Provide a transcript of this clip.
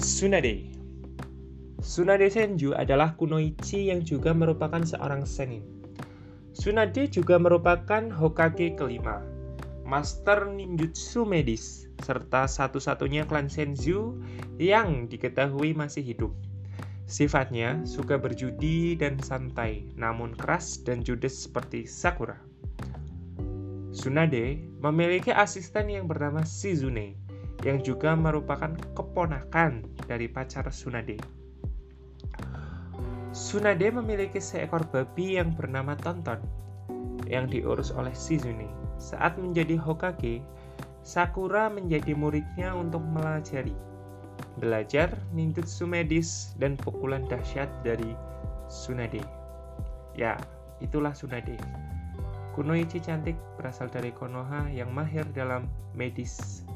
Tsunade Tsunade Senju adalah kunoichi yang juga merupakan seorang senin. Tsunade juga merupakan Hokage kelima, Master Ninjutsu medis, serta satu-satunya klan Senju yang diketahui masih hidup. Sifatnya suka berjudi dan santai, namun keras dan judes seperti Sakura. Tsunade memiliki asisten yang bernama Shizune, yang juga merupakan keponakan dari pacar Tsunade. Tsunade memiliki seekor babi yang bernama Tonton yang diurus oleh Shizune. Saat menjadi Hokage, Sakura menjadi muridnya untuk melajari, belajar ninjutsu medis dan pukulan dahsyat dari Tsunade. Ya, itulah Tsunade. Kunoichi cantik berasal dari Konoha yang mahir dalam medis